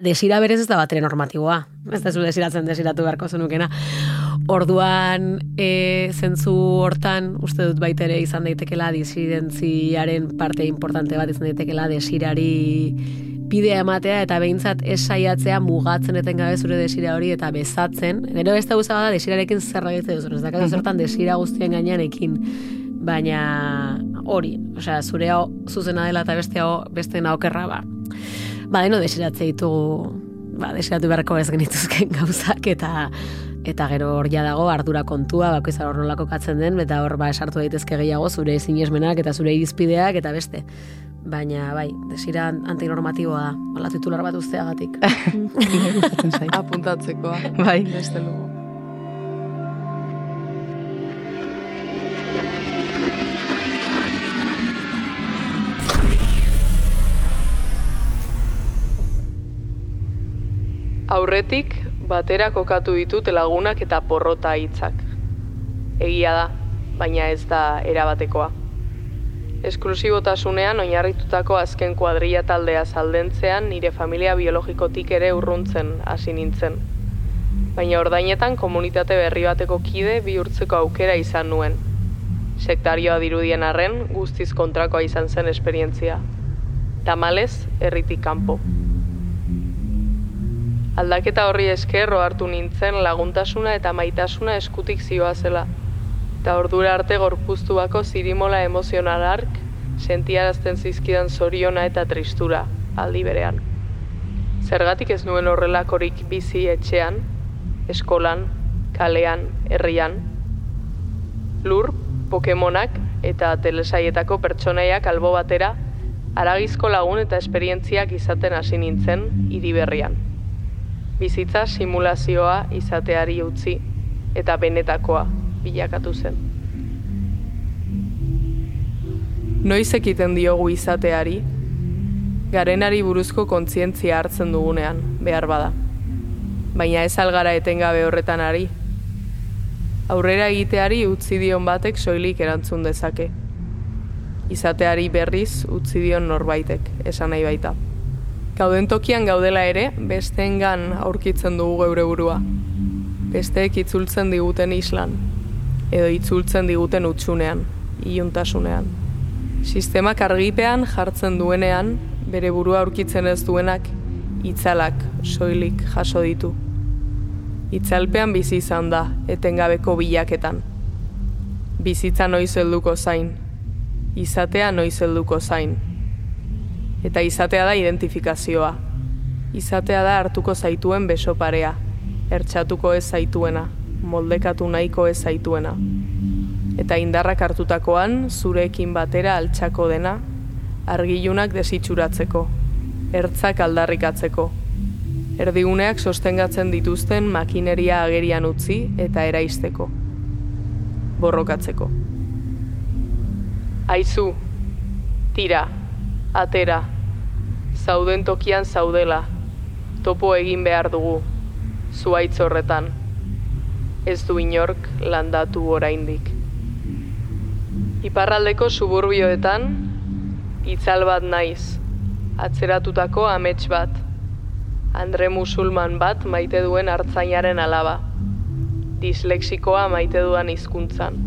Desira berez ez da batere normatiboa. Ez da zu desiratzen desiratu beharko zenukena. Orduan, e, zentzu hortan, uste dut baitere izan daitekela disidentziaren parte importante bat izan daitekela desirari bidea ematea eta behintzat ez saiatzea mugatzen eten gabe zure desira hori eta bezatzen. Gero ez da guzaba da desirarekin zer egitze duzu. Ez da zertan desira guztien gainean ekin. Baina hori, osea, zure hau zuzena dela eta beste hau beste naokerra ba ba, deno desiratze ditugu, ba, desiratu beharko ez genituzken gauzak, eta eta gero hor ja dago ardura kontua, bako izan hor nolako katzen den, eta hor ba, esartu daitezke gehiago zure zinesmenak eta zure irizpideak eta beste. Baina, bai, desira antinormatiboa da, bala titular bat usteagatik. Apuntatzeko, bai. beste lugu. Aurretik, batera kokatu ditut lagunak eta porrota hitzak. Egia da, baina ez da erabatekoa. Esklusibotasunean oinarritutako azken kuadrilla taldea saldentzean nire familia biologikotik ere urruntzen hasi nintzen. Baina ordainetan komunitate berri bateko kide bihurtzeko aukera izan nuen. Sektarioa dirudien arren guztiz kontrakoa izan zen esperientzia. Tamalez, erritik kanpo. Aldaketa horri esker hartu nintzen laguntasuna eta maitasuna eskutik zioa zela. Eta ordura arte gorpuztu bako zirimola emozionalark sentiarazten zizkidan zoriona eta tristura aldi berean. Zergatik ez nuen horrelakorik bizi etxean, eskolan, kalean, herrian. Lur, Pokemonak eta telesaietako pertsonaiak albo batera, aragizko lagun eta esperientziak izaten hasi nintzen hiri berrian bizitza simulazioa izateari utzi eta benetakoa bilakatu zen. Noiz ekiten diogu izateari, garenari buruzko kontzientzia hartzen dugunean, behar bada. Baina ez algara etengabe horretan ari. Aurrera egiteari utzi dion batek soilik erantzun dezake. Izateari berriz utzi dion norbaitek, esan nahi baita gauden tokian gaudela ere, besteengan aurkitzen dugu geure burua. Besteek itzultzen diguten islan, edo itzultzen diguten utxunean, iuntasunean. Sistemak argipean jartzen duenean, bere burua aurkitzen ez duenak, itzalak soilik jaso ditu. Itzalpean bizi izan da, etengabeko bilaketan. Bizitza noiz helduko zain, izatea noiz helduko zain eta izatea da identifikazioa. Izatea da hartuko zaituen beso parea, ertxatuko ez zaituena, moldekatu nahiko ez zaituena. Eta indarrak hartutakoan, zurekin batera altxako dena, argilunak desitxuratzeko, ertzak aldarrikatzeko, erdiguneak sostengatzen dituzten makineria agerian utzi eta eraisteko, borrokatzeko. Aizu, tira, atera, zauden tokian zaudela, topo egin behar dugu, zuaitz horretan, ez du inork landatu oraindik. Iparraldeko suburbioetan, itzal bat naiz, atzeratutako amets bat, Andre Musulman bat maite duen hartzainaren alaba, dislexikoa maite duan hizkuntzan,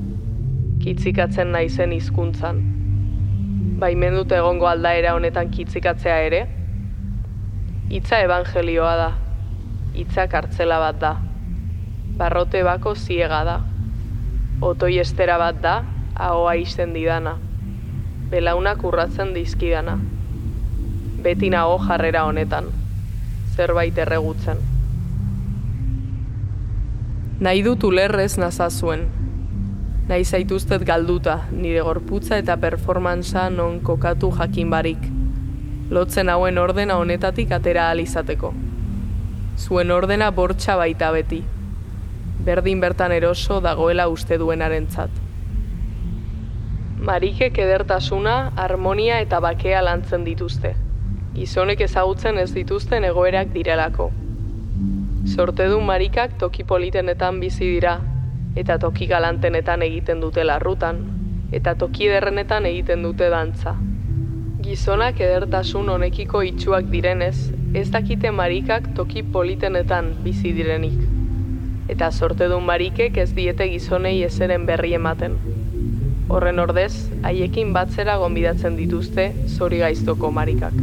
kitzikatzen naizen hizkuntzan baimen dute egongo aldaera honetan kitzikatzea ere? Hitza evangelioa da. Hitza kartzela bat da. Barrote bako ziega da. Otoi estera bat da, ahoa izten didana. Belaunak urratzen dizkidana. Beti nago jarrera honetan. Zerbait erregutzen. Nahi dut ulerrez nazazuen, nahi zaituztet galduta, nire gorputza eta performantza non kokatu jakin barik. Lotzen hauen ordena honetatik atera alizateko. Zuen ordena bortxa baita beti. Berdin bertan eroso dagoela uste duenarentzat. Marikek edertasuna, harmonia eta bakea lantzen dituzte. Gizonek ezagutzen ez dituzten egoerak direlako. Sortedun marikak toki politenetan bizi dira, eta toki galantenetan egiten dute larrutan, eta toki derrenetan egiten dute dantza. Gizonak edertasun honekiko itxuak direnez, ez dakite marikak toki politenetan bizi direnik. Eta sorte duen marikek ez diete gizonei ezeren berri ematen. Horren ordez, haiekin batzera gonbidatzen dituzte zori gaiztoko marikak.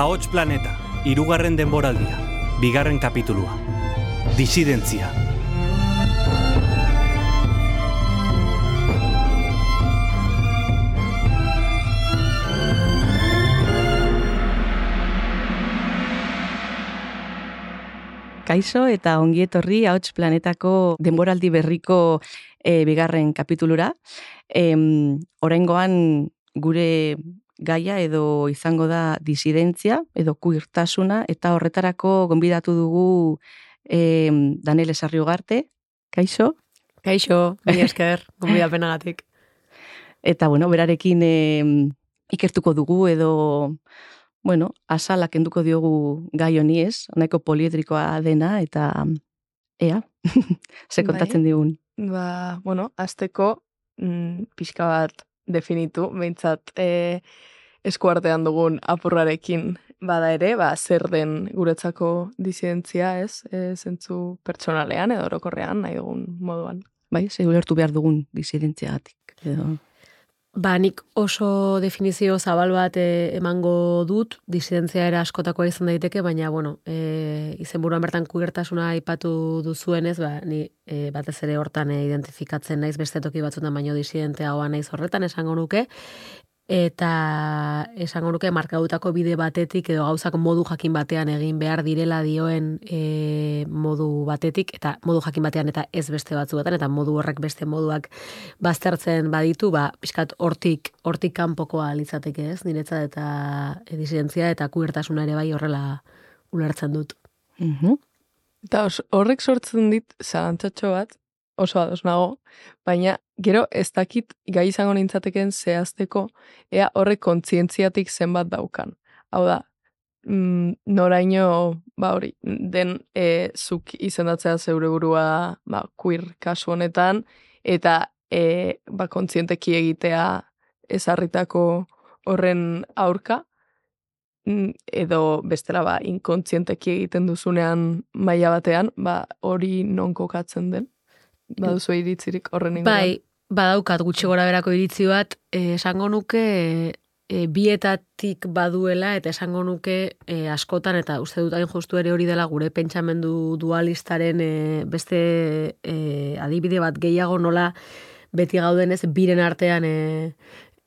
Ahots Planeta, irugarren denboraldia, bigarren kapitulua. Disidentzia. Kaixo eta ongi etorri Ahots Planetako denboraldi berriko e, bigarren kapitulura. E, Orengoan gure gaia edo izango da disidentzia edo kuirtasuna eta horretarako gonbidatu dugu e, Daniel Esarriugarte. Kaixo? Kaixo, mi esker, gonbidapenagatik. Eta bueno, berarekin e, ikertuko dugu edo bueno, asala kenduko diogu gai honi ez, nahiko poliedrikoa dena eta ea, ze kontatzen bai. digun. Ba, bueno, azteko mm, pixka bat definitu, behintzat e, eskuartean dugun apurrarekin bada ere, ba, zer den guretzako disidentzia, ez, e, zentzu pertsonalean edo orokorrean nahi dugun moduan. Bai, ze ulertu behar dugun disidentziagatik. Edo, Ba, nik oso definizio zabal bat eh, emango dut, disidentzia era askotakoa izan daiteke, baina, bueno, e, izenburuan bertan kugertasuna aipatu duzuenez, ba, ni e, batez ere hortan e, identifikatzen naiz beste toki batzutan baino disidenteagoa naiz horretan esango nuke, eta esango nuke markadutako bide batetik edo gauzak modu jakin batean egin behar direla dioen e, modu batetik eta modu jakin batean eta ez beste batzuetan eta modu horrek beste moduak baztertzen baditu, ba, pixkat hortik, hortik kanpokoa litzateke ez, niretzat eta disidentzia eta kubertasuna ere bai horrela ulertzen dut. mhm. Eta os, horrek sortzen dit zalantzatxo bat, oso ados nago, baina gero ez dakit gai izango nintzateken zehazteko, ea horrek kontzientziatik zenbat daukan. Hau da, mm, noraino, ba hori, den e, zuk izendatzea zeure burua ba, queer kasu honetan, eta e, ba, kontzienteki egitea ezarritako horren aurka, mm, edo bestela ba, inkontzienteki egiten duzunean maila batean, ba, hori non kokatzen den. Baduzu iritzirik horren inguruan. Bai, badaukat gutxi gora berako iritzi bat, eh, esango nuke e, bietatik baduela eta esango nuke e, askotan eta uste dut hain justu ere hori dela gure pentsamendu dualistaren e, beste e, adibide bat gehiago nola beti gaudenez biren artean e,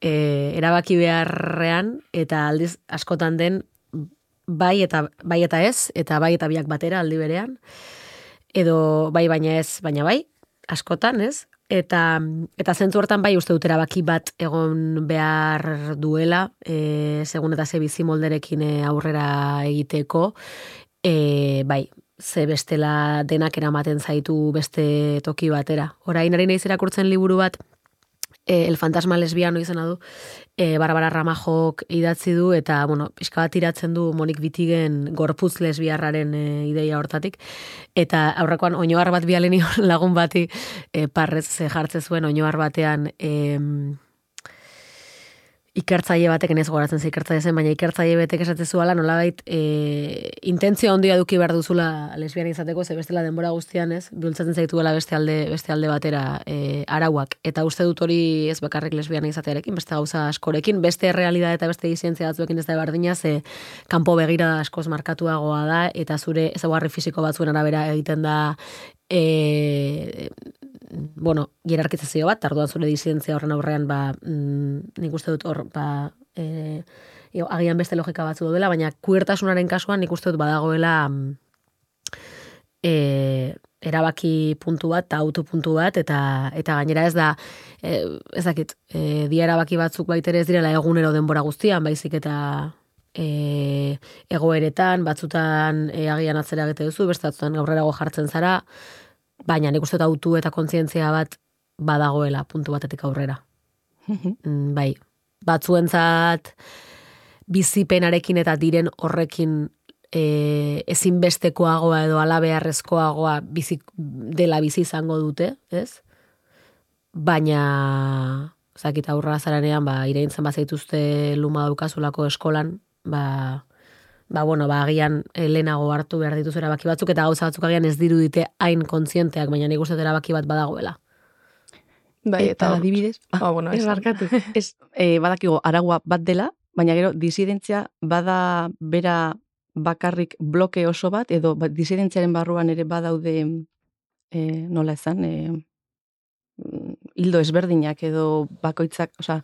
e, erabaki beharrean eta aldiz askotan den bai eta bai eta ez eta bai eta biak batera aldi berean. Edo bai baina ez baina bai askotan, ez? Eta, eta zentzu hortan bai uste dut erabaki bat egon behar duela, e, segun eta ze bizi molderekin e, aurrera egiteko, e, bai, ze bestela denak eramaten zaitu beste toki batera. Orain ari naiz irakurtzen liburu bat, e, El fantasma lesbiano izena du, e, Barbara Ramajok idatzi du, eta, bueno, pixka bat iratzen du Monik Bitigen gorputz lesbiarraren e, ideia hortatik, eta aurrekoan oinoar bat bialeni lagun bati e, parrez ze jartze zuen oinoar batean e, ikertzaile batek ez goratzen ze ikertzaile zen, baina ikertzaile batek esate zuala nolabait e, intentzio handia eduki behar duzula lesbiana izateko, ze bestela denbora guztian ez, biltzatzen zaituela beste alde, beste alde batera e, arauak. Eta uste dut hori ez bakarrik lesbiana izatearekin, beste gauza askorekin, beste realidad eta beste izientzia batzuekin ez da berdina, ze kanpo begira askoz markatuagoa da, eta zure ezaguarri fisiko batzuen arabera egiten da e, bueno, jerarkizazio bat, tarduan zure disidentzia horren aurrean, ba, mm, nik uste dut hor, ba, e, jo, agian beste logika batzu dela, baina kuertasunaren kasuan nik uste dut badagoela e, erabaki puntu bat, eta auto puntu bat, eta eta gainera ez da, e, ez dakit, e, dia erabaki batzuk baitere ez direla egunero denbora guztian, baizik eta e, egoeretan, batzutan e, agian atzera egite duzu, beste batzutan gaurrerago jartzen zara, baina nik uste autu eta kontzientzia bat badagoela puntu batetik aurrera. Mm, bai, batzuentzat bizipenarekin eta diren horrekin e, ezinbestekoagoa edo alabeharrezkoagoa bizi, dela bizi izango dute, ez? Baina, zakit aurra zaranean, ba, ireintzen bat zaituzte luma daukazulako eskolan, ba, ba, bueno, ba, agian eh, lehenago hartu behar dituz erabaki batzuk, eta gauza batzuk agian ez dirudite hain kontzienteak, baina nik uste erabaki bat badagoela. Bai, eta, eta adibidez, ah, bueno, ez barkatu. ez, e, badakigo, aragua bat dela, baina gero disidentzia bada bera bakarrik bloke oso bat, edo ba, disidentziaren barruan ere badaude, e, nola esan, e, mm, hildo ezberdinak edo bakoitzak, osea,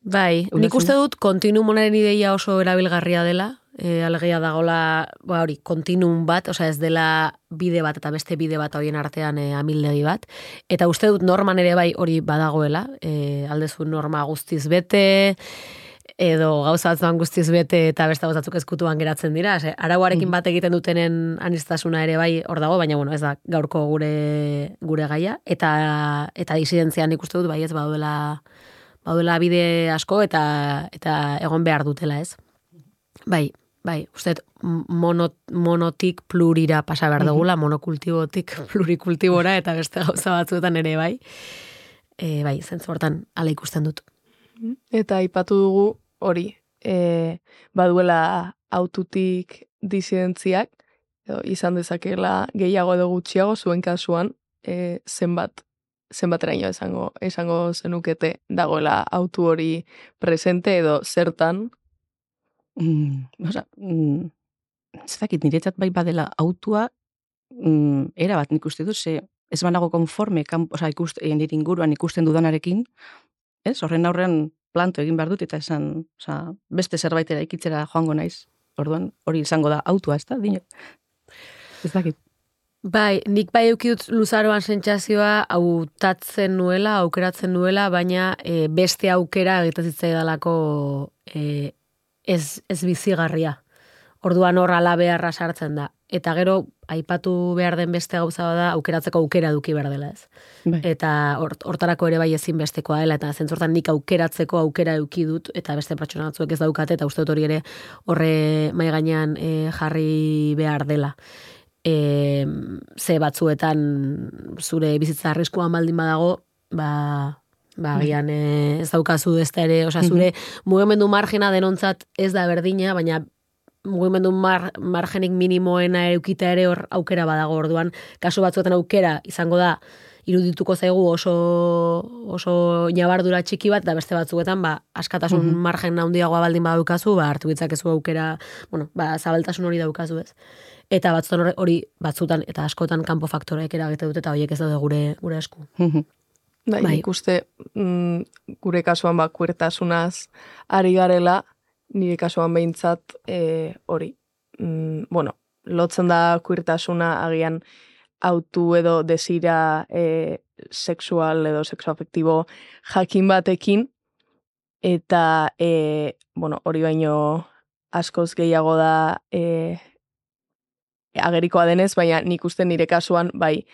Bai, nik uste dut kontinumonaren ideia oso erabilgarria dela, e, alegia dagola, ba hori, kontinum bat, osea ez dela bide bat eta beste bide bat horien artean e, amildegi bat, eta uste dut norman ere bai hori badagoela, e, aldezu norma guztiz bete, edo gauza batzuan guztiz bete eta beste gauza batzuk ezkutuan geratzen dira, Ze, arauarekin Mhm. bat egiten dutenen anistasuna ere bai hor dago, baina bueno, ez da gaurko gure gure gaia, eta eta disidentzian ikuste dut bai ez baduela baduela bide asko eta eta egon behar dutela, ez? Bai, bai, uste dut mono, monotik plurira pasa behar dugula, monokultibotik plurikultibora eta beste gauza batzuetan ere bai. E, bai, zentzu hortan ala ikusten dut. Eta aipatu dugu hori, e, baduela aututik disidentziak, edo izan dezakela gehiago edo gutxiago zuen kasuan, e, zenbat zenbateraino esango esango zenukete dagoela autu hori presente edo zertan mm, osea, mm, ez dakit, niretzat bai badela autua, mm, era bat nik uste dut, ze ez banago konforme, kan, osea, ikuste, eh, nire inguruan ikusten dudanarekin, ez, horren aurrean planto egin behar dut, eta esan, osea, beste zerbaitera ikitzera joango naiz, orduan, hori izango da autua, ez da, dinot. Ez dakit. Bai, nik bai eukidut luzaroan sentsazioa hautatzen nuela, aukeratzen nuela, baina e, beste aukera egiten zitzaidalako e, ez, ez bizigarria. Orduan hor ala beharra sartzen da. Eta gero, aipatu behar den beste gauza bada, aukeratzeko aukera duki behar dela ez. Bai. Eta hort- hortarako ere bai ezinbestekoa dela, eta zentzortan nik aukeratzeko aukera eduki dut, eta beste pertsona batzuek ez daukate, eta uste dut hori ere horre mai gainean e, jarri behar dela e, ze batzuetan zure bizitza arriskuan baldin badago, ba, ba, agian e, ez daukazu ez da ere, osea, zure mugimendu margena denontzat ez da berdina, baina mugimendu mar, margenik minimoena eukita ere hor aukera badago orduan, kasu batzuetan aukera izango da, irudituko zaigu oso, oso nabardura txiki bat, da beste batzuetan, ba, askatasun Mhm. margen handiagoa baldin badaukazu, ba, hartu ditzakezu aukera, bueno, ba, zabaltasun hori daukazu ez. Eta batzutan hori- batzutan eta askotan kanpo faktoreek eragite dute eta horiek ez daude gure gure esku. Mhm. Bai, Bai. ikuste mm, gure kasuan ba kuertasunaz ari garela, nire kasuan behintzat e, hori. Mm, bueno, lotzen da kuertasuna agian autu edo desira e, sexual edo sexoafektibo jakin batekin, eta e, bueno, hori baino askoz gehiago da e, agerikoa denez, baina nik uste nire kasuan, bai,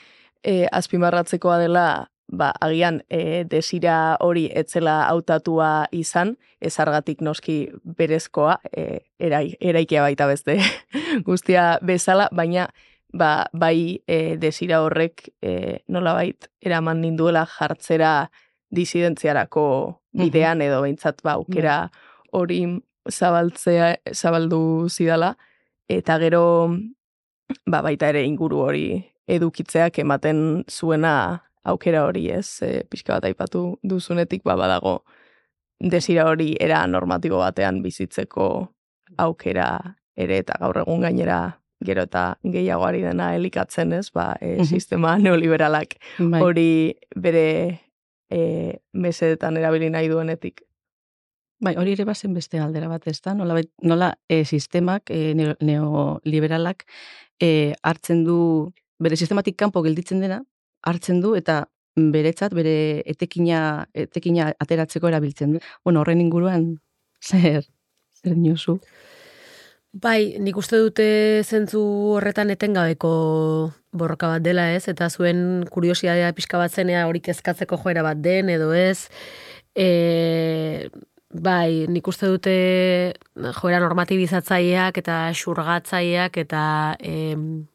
e, azpimarratzekoa dela, ba, agian e, desira hori etzela hautatua izan, ezargatik noski berezkoa, e, erai, eraikia baita beste guztia bezala, baina ba, bai e, desira horrek e, nolabait eraman ninduela jartzera disidentziarako bidean edo behintzat ba, aukera hori zabaltzea, zabaldu zidala, eta gero ba, baita ere inguru hori edukitzeak ematen zuena aukera hori ez, e, pixka bat aipatu duzunetik ba, badago desira hori era normatibo batean bizitzeko aukera ere eta gaur egun gainera gero eta gehiago ari dena elikatzen ez, ba, e, sistema neoliberalak Bai. hori bere e, mesedetan erabili nahi duenetik. Bai, hori ere bazen beste aldera bat ez da, nola, nola e, sistemak, e, neo- neoliberalak, e, hartzen du, bere sistematik kanpo gelditzen dena, hartzen du eta beretzat, bere etekina, etekina ateratzeko erabiltzen du. Bueno, horren inguruan, zer, zer dinosu? Bai, nik uste dute zentzu horretan etengabeko borroka bat dela ez, eta zuen kuriosidadea pixka bat zenea hori kezkatzeko joera bat den edo ez. E, Bai, nik uste dute joera normatibizatzaileak eta xurgatzaileak eta em,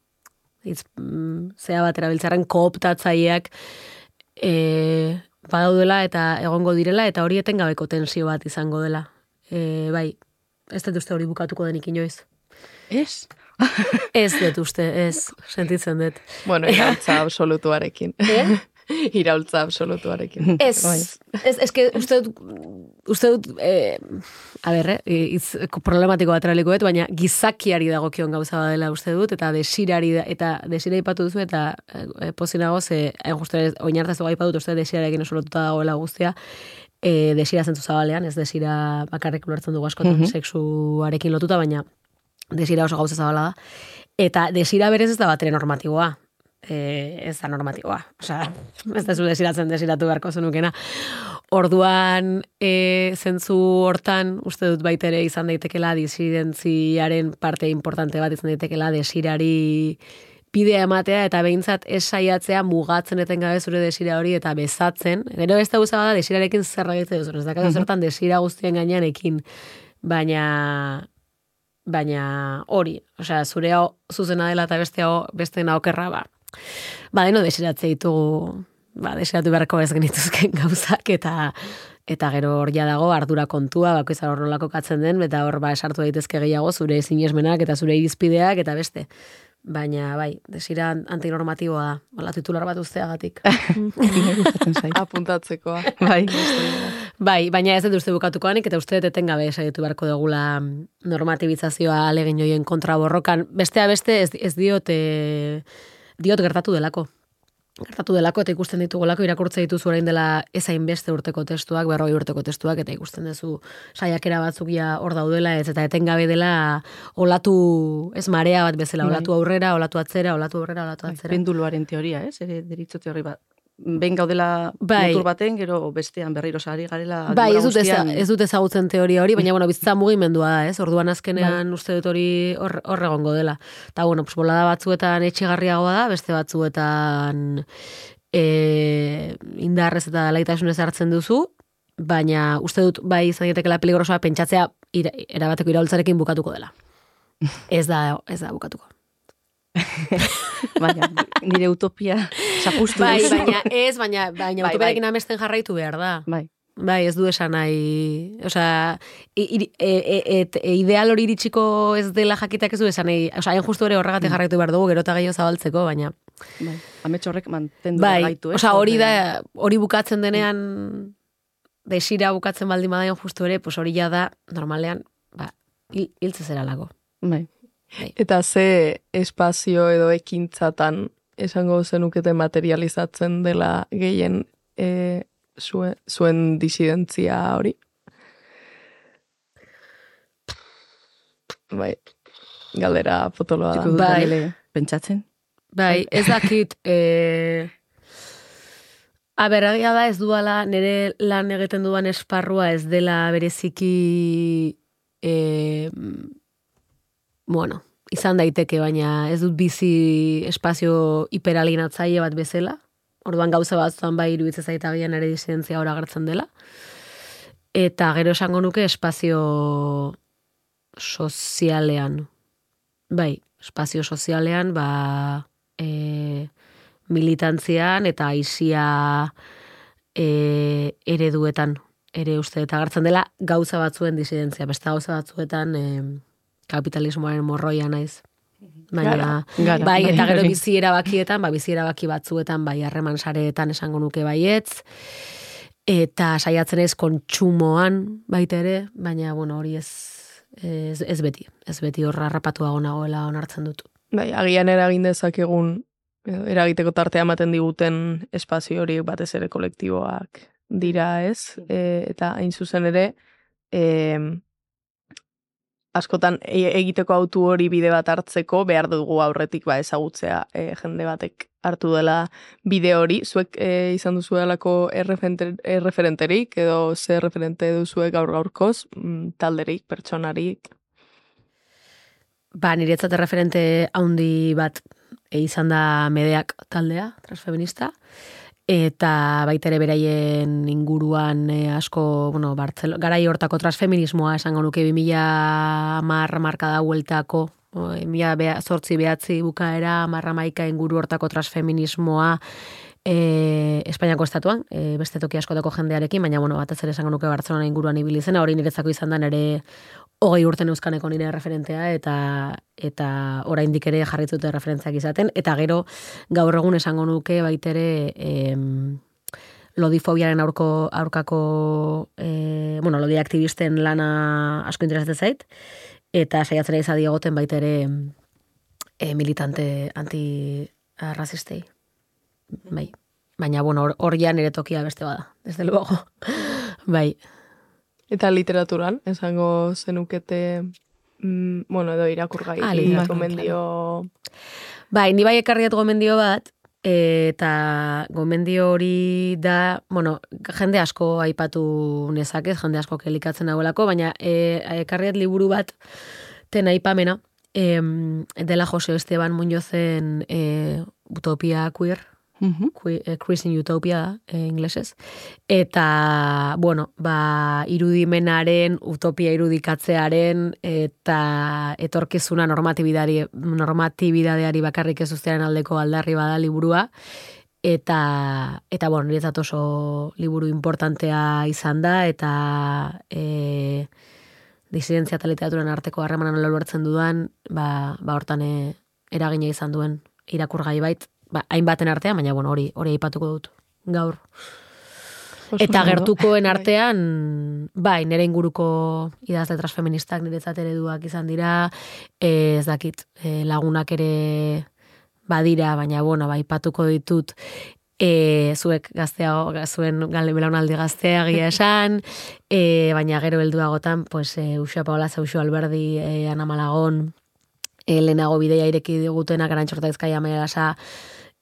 itz, mm, zea bat erabiltzaren kooptatzaileak e, badaudela eta egongo direla eta hori etengabeko tensio bat izango dela. E, bai, ez dut uste hori bukatuko denik inoiz. Ez? Ez dut uste, ez, sentitzen dut. Bueno, iraultza absolutuarekin. Eh? iraultza absolutuarekin. Ez, Bai. ez, ez que uste dut, uste dut, eh, a ber, eh, itz, problematiko bat eraliko dut, baina gizakiari dagokion gauza badela uste dut, eta desirari, eta desira ipatu duzu, eta eh, pozinago, ze, hain justu ere, oinartaz ipatu dut, uste desirarekin oso lotuta dagoela guztia, eh, desira zentzu zabalean, ez desira bakarrik ulertzen dugu askotan Mhm. sexuarekin lotuta, baina desira oso gauza zabala da. Eta desira berez ez da batere normatiboa. E, ez da normatiboa. Osea, ez da zu desiratzen desiratu beharko zenukena. Orduan, e, zentzu hortan, uste dut baitere izan daitekela disidentziaren parte importante bat izan daitekela desirari bidea ematea eta behintzat ez saiatzea mugatzen etengabe zure desira hori eta bezatzen. Gero da gauza bada desirarekin zer egite duzun. Ez dakatu zertan desira guztien gainean ekin. Baina baina hori, osea, zure hau zuzena dela eta beste hau beste okerra ba. Ba, deno desiratzea ditugu, ba, desiratu beharko ez genituzken gauzak eta eta gero hor ja dago ardura kontua, bakoizar hor nolako katzen den, eta hor ba esartu daitezke gehiago zure sinesmenak eta zure irizpideak eta beste. Baina, bai, desira antinormatiboa da, hola titular bat usteagatik. Zait. Apuntatzekoa. Bai. Bai, baina ez dut uste bukatuko anik, eta uste dut etengabe saiatu beharko dugula normatibizazioa alegin joien kontra borrokan. Bestea beste ez, ez diot, e, diot gertatu delako. Gertatu delako eta ikusten ditugulako irakurtze dituzu orain dela ezain beste urteko testuak, berroi urteko testuak, eta ikusten duzu saiakera batzuk ja hor daudela, ez eta etengabe dela olatu, ez marea bat bezala, Bai. olatu aurrera, olatu atzera, olatu aurrera, olatu atzera. Penduluaren teoria, ez? Ere deritzote horri bat. Ben gaudela Bai. motor baten, gero bestean berriro sari garela. Bai, ez dut, eza, ez dut ezagutzen teoria hori, baina bueno, bizitza mugimendua da, ez? Orduan azkenean uste dut hori hor, hor egongo dela. Ta bueno, pues bolada batzuetan etxegarriagoa da, beste batzuetan e, indarrez eta laitasunez hartzen duzu, baina uste dut bai izan daitekela peligrosoa pentsatzea ira, erabateko iraultzarekin bukatuko dela. Ez da, ez da bukatuko. Baina, nire utopia zapustu Bai, duzu. baina ez, baina, baina Bai, utopiarekin amesten jarraitu behar da. Bai. Bai, ez du esan nahi, osea, i- iri- e, e, et, e, ideal hori iritsiko ez dela jakitak ez du esan nahi, osea, hain justu ere horregatik Mm. jarraitu behar dugu, gero eta gehiago zabaltzeko, baina, Bai. Amets horrek mantendu bai, gaitu, ez? osea, hori da, hori bukatzen denean, desira bukatzen baldin badain justu ere, pues hori ja da, normalean, ba, hil, hiltze zeralako. Bai. Eta ze espazio edo ekintzatan esango zenukete materializatzen dela gehien e, zuen, zuen disidentzia hori? Bai, galdera potoloa da. Bai. Pentsatzen. Bai, ez dakit, e... Aberragia da ez duala nire lan egiten duan esparrua ez dela bereziki e... bueno, izan daiteke, baina ez dut bizi espazio hiperalienatzaile bat bezala. Orduan gauza batzuan bai iruditzen zaita agian ere disidentzia ora agertzen dela. Eta gero esango nuke espazio sozialean. Bai, espazio sozialean, ba, e, militantzian eta aizia e, ereduetan ere uste eta agertzen dela gauza batzuen disidentzia, beste gauza batzuetan e, kapitalismoaren morroia naiz. Baina, Gara. Gara, bai, eta gero bai. bizi erabakietan, ba, bizi erabaki batzuetan, bai, harreman sareetan esango nuke baietz, eta saiatzen ez kontsumoan baita ere, baina, bueno, hori ez, ez, ez beti, ez beti horra rapatuago nagoela onartzen dut. Bai, agian eragin dezakegun, eragiteko tartea ematen diguten espazio hori batez ere kolektiboak dira, ez? E, eta hain zuzen ere, e, askotan e- egiteko autu hori bide bat hartzeko behar dugu aurretik ba ezagutzea e, jende batek hartu dela bide hori. Zuek e, izan duzu delako erreferente- erreferenterik edo ze referente duzuek gaur gaurkoz, mm, talderik, pertsonarik. Ba, niretzat referente haundi bat e, izan da medeak taldea, transfeminista, eta baitere beraien inguruan e, asko, bueno, Bartzelo, garai hortako transfeminismoa esango nuke 2010 marka da hueltako, mila bea, zortzi behatzi bukaera, marra maika inguru hortako transfeminismoa e, Espainiako estatuan, e, beste toki askotako jendearekin, baina, bueno, batez ere esango nuke Bartzelona inguruan ibilizena, hori niretzako izan da nire hogei urten euskaneko nire referentea eta eta oraindik ere jarritute referentziak izaten eta gero gaur egun esango nuke baitere em, lodifobiaren aurko aurkako e, bueno, lodi aktivisten lana asko interesatzen zait eta saiatzera izadi egoten baitere e, militante antirrazistei. Bai. Baina, bueno, hor, ere tokia beste bada, desde luego. bai. Eta literaturan, esango zenukete, mm, bueno, edo irakurgai, ah, gomendio... Bai, ni bai ekarriat gomendio bat, eta gomendio hori da, bueno, jende asko aipatu nezakez, jende asko kelikatzen dagoelako, baina e, ekarriat liburu bat ten aipamena, e, dela Jose Esteban Muñozen e, Utopia Queer, Eh, Chris in Utopia e, inglesez. Eta, bueno, ba, irudimenaren, utopia irudikatzearen, eta etorkizuna normatibidadeari, normatibidadeari bakarrik ez ustearen aldeko aldarri bada liburua. Eta, eta bueno, niretzat oso liburu importantea izan da, eta e, disidentzia eta literaturan arteko harremanan lortzen dudan, ba, ba hortan e, eragina izan duen irakurgai bait, ba, hainbaten artean, baina bueno, hori hori aipatuko dut gaur. Eta gertukoen bai. artean, bai, nire inguruko idazle transfeministak niretzat ereduak izan dira, ez dakit, e, lagunak ere badira, baina, bueno, bai, patuko ditut, e, zuek gaztea, zuen gale belaunaldi gaztea gia esan, e, baina gero helduagotan, pues, e, Usua Paola Zauxo Alberdi, e, Ana Malagon, e, lehenago bidea ireki digutena, garantxorta ezkaia melasa,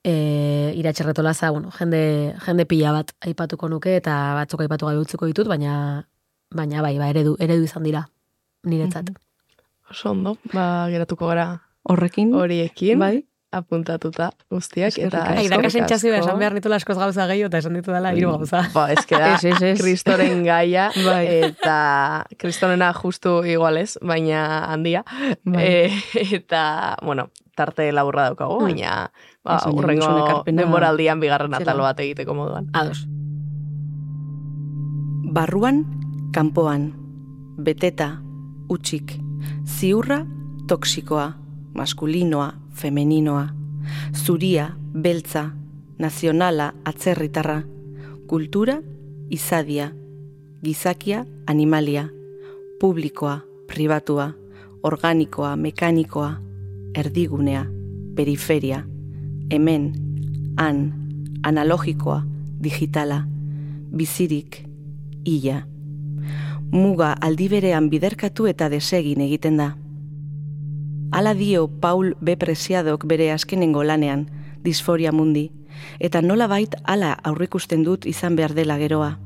e, iratxerretolaza, bueno, jende, jende pila bat aipatuko nuke eta batzuk aipatu gai utzuko ditut, baina baina bai, ba, eredu, eredu izan dira niretzat. Mm -hmm. Oso ondo, ba, geratuko gara horrekin, horiekin, bai, apuntatuta guztiak. Eta Ai, da esan behar nitu laskoz gauza gehiago eta esan ditu dela hiru gauza. Ba, ez da, kristoren gaia, bai. eta kristonena justu igualez, baina handia. Bai. E, eta, bueno, tarte laburra daukago, mm. baina ba, urrengo denboraldian bigarren atalo bat egiteko moduan. Ados. Barruan, kanpoan, beteta, utxik, ziurra, toksikoa, maskulinoa, femeninoa, zuria, beltza, nazionala, atzerritarra, kultura, izadia, gizakia, animalia, publikoa, pribatua, organikoa, mekanikoa, erdigunea, periferia, hemen, han, analogikoa, digitala, bizirik, ia. Muga aldiberean biderkatu eta desegin egiten da. Ala dio Paul B. Presiadok bere azkenengo lanean, disforia mundi, eta nola bait ala aurrikusten dut izan behar dela geroa.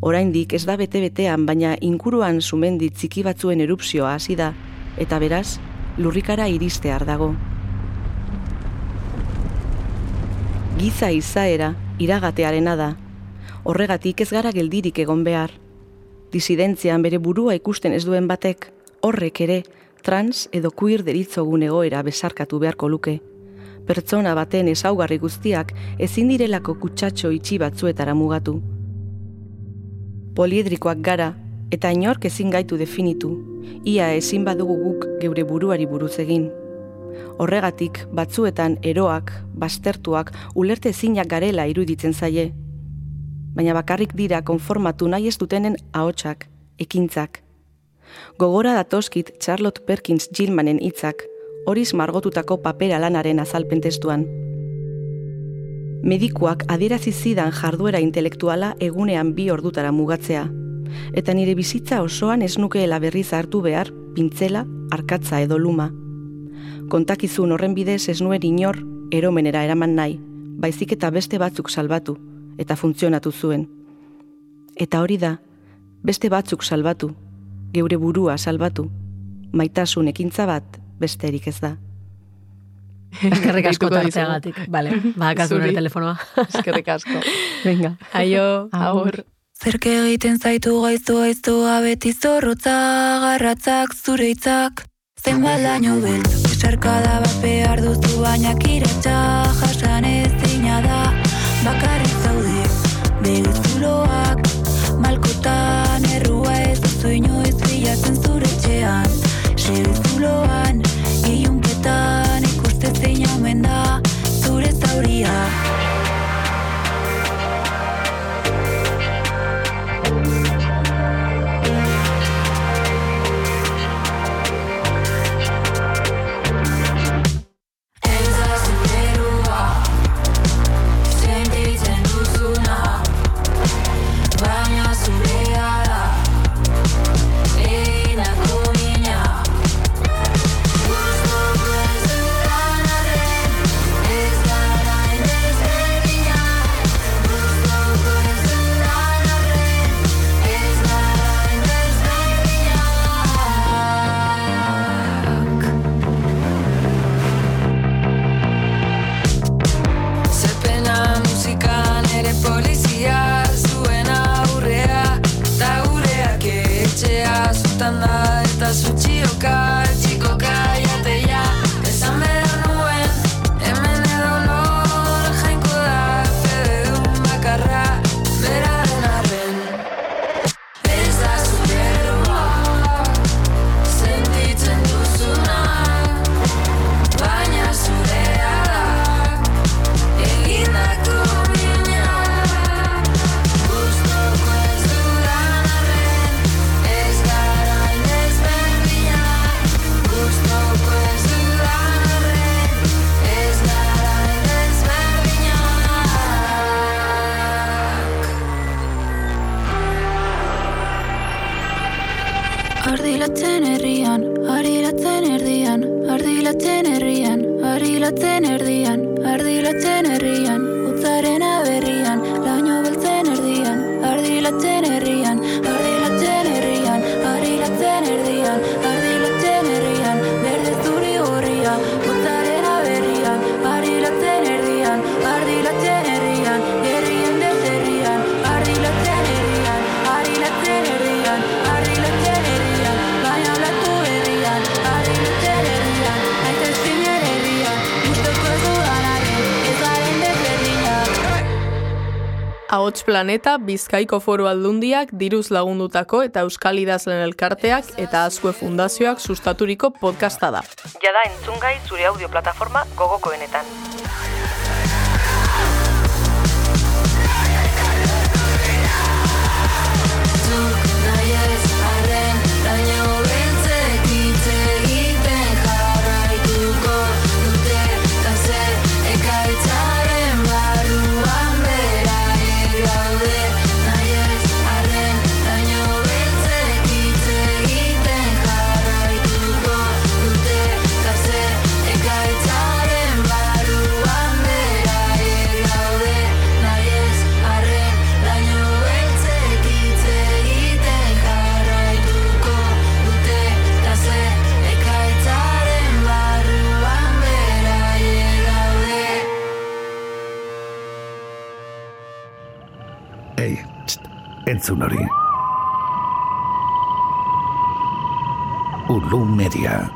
Oraindik ez da bete-betean, baina inkuruan sumendi txiki batzuen erupzioa hasi da, eta beraz, lurrikara iristear dago. giza izaera iragatearena da. Horregatik ez gara geldirik egon behar. Disidentzian bere burua ikusten ez duen batek, horrek ere, trans edo queer deritzogun egoera besarkatu beharko luke. Pertsona baten ezaugarri guztiak ezin direlako kutsatxo itxi batzuetara mugatu. Poliedrikoak gara, eta inork ezin gaitu definitu, ia ezin badugu guk geure buruari buruz egin. Horregatik, batzuetan eroak, bastertuak, ulerte ezinak garela iruditzen zaie. Baina bakarrik dira konformatu nahi ez dutenen ahotsak, ekintzak. Gogora datoskit Charlotte Perkins Gilmanen hitzak, horiz margotutako papera lanaren azalpen testuan. Medikuak adierazi zidan jarduera intelektuala egunean bi ordutara mugatzea, eta nire bizitza osoan ez nukeela berriz hartu behar pintzela, arkatza edo luma. Kontakizun horren bidez ez nuen inor eromenera eraman nahi, baizik eta beste batzuk salbatu, eta funtzionatu zuen. Eta hori da, beste batzuk salbatu, geure burua salbatu, maitasun ekintza bat besterik ez da. Eskerrik asko tarteagatik. Vale, ba, telefonoa. Eskerrik asko. Venga. Aio, agur. Zerke egiten zaitu gaiztu gaiztua beti zorrotza garratzak zure hitzak. Zen balaino beltz Besarkada bat behar duzu baina kiratxa jasan ez dina da. Bakarrik zaude begiz zuloak Malkotan errua ez duzu inoiz bilatzen zure txean Segiz zuloan Mutta näitä sun tiukkaa Ahots Planeta, Bizkaiko Foru Aldundiak, Diruz Lagundutako eta Euskal Idazlen Elkarteak eta Azkue Fundazioak sustaturiko podcasta da. Jada entzungai zure audio plataforma gogokoenetan. erantzun hori. Ulu Media.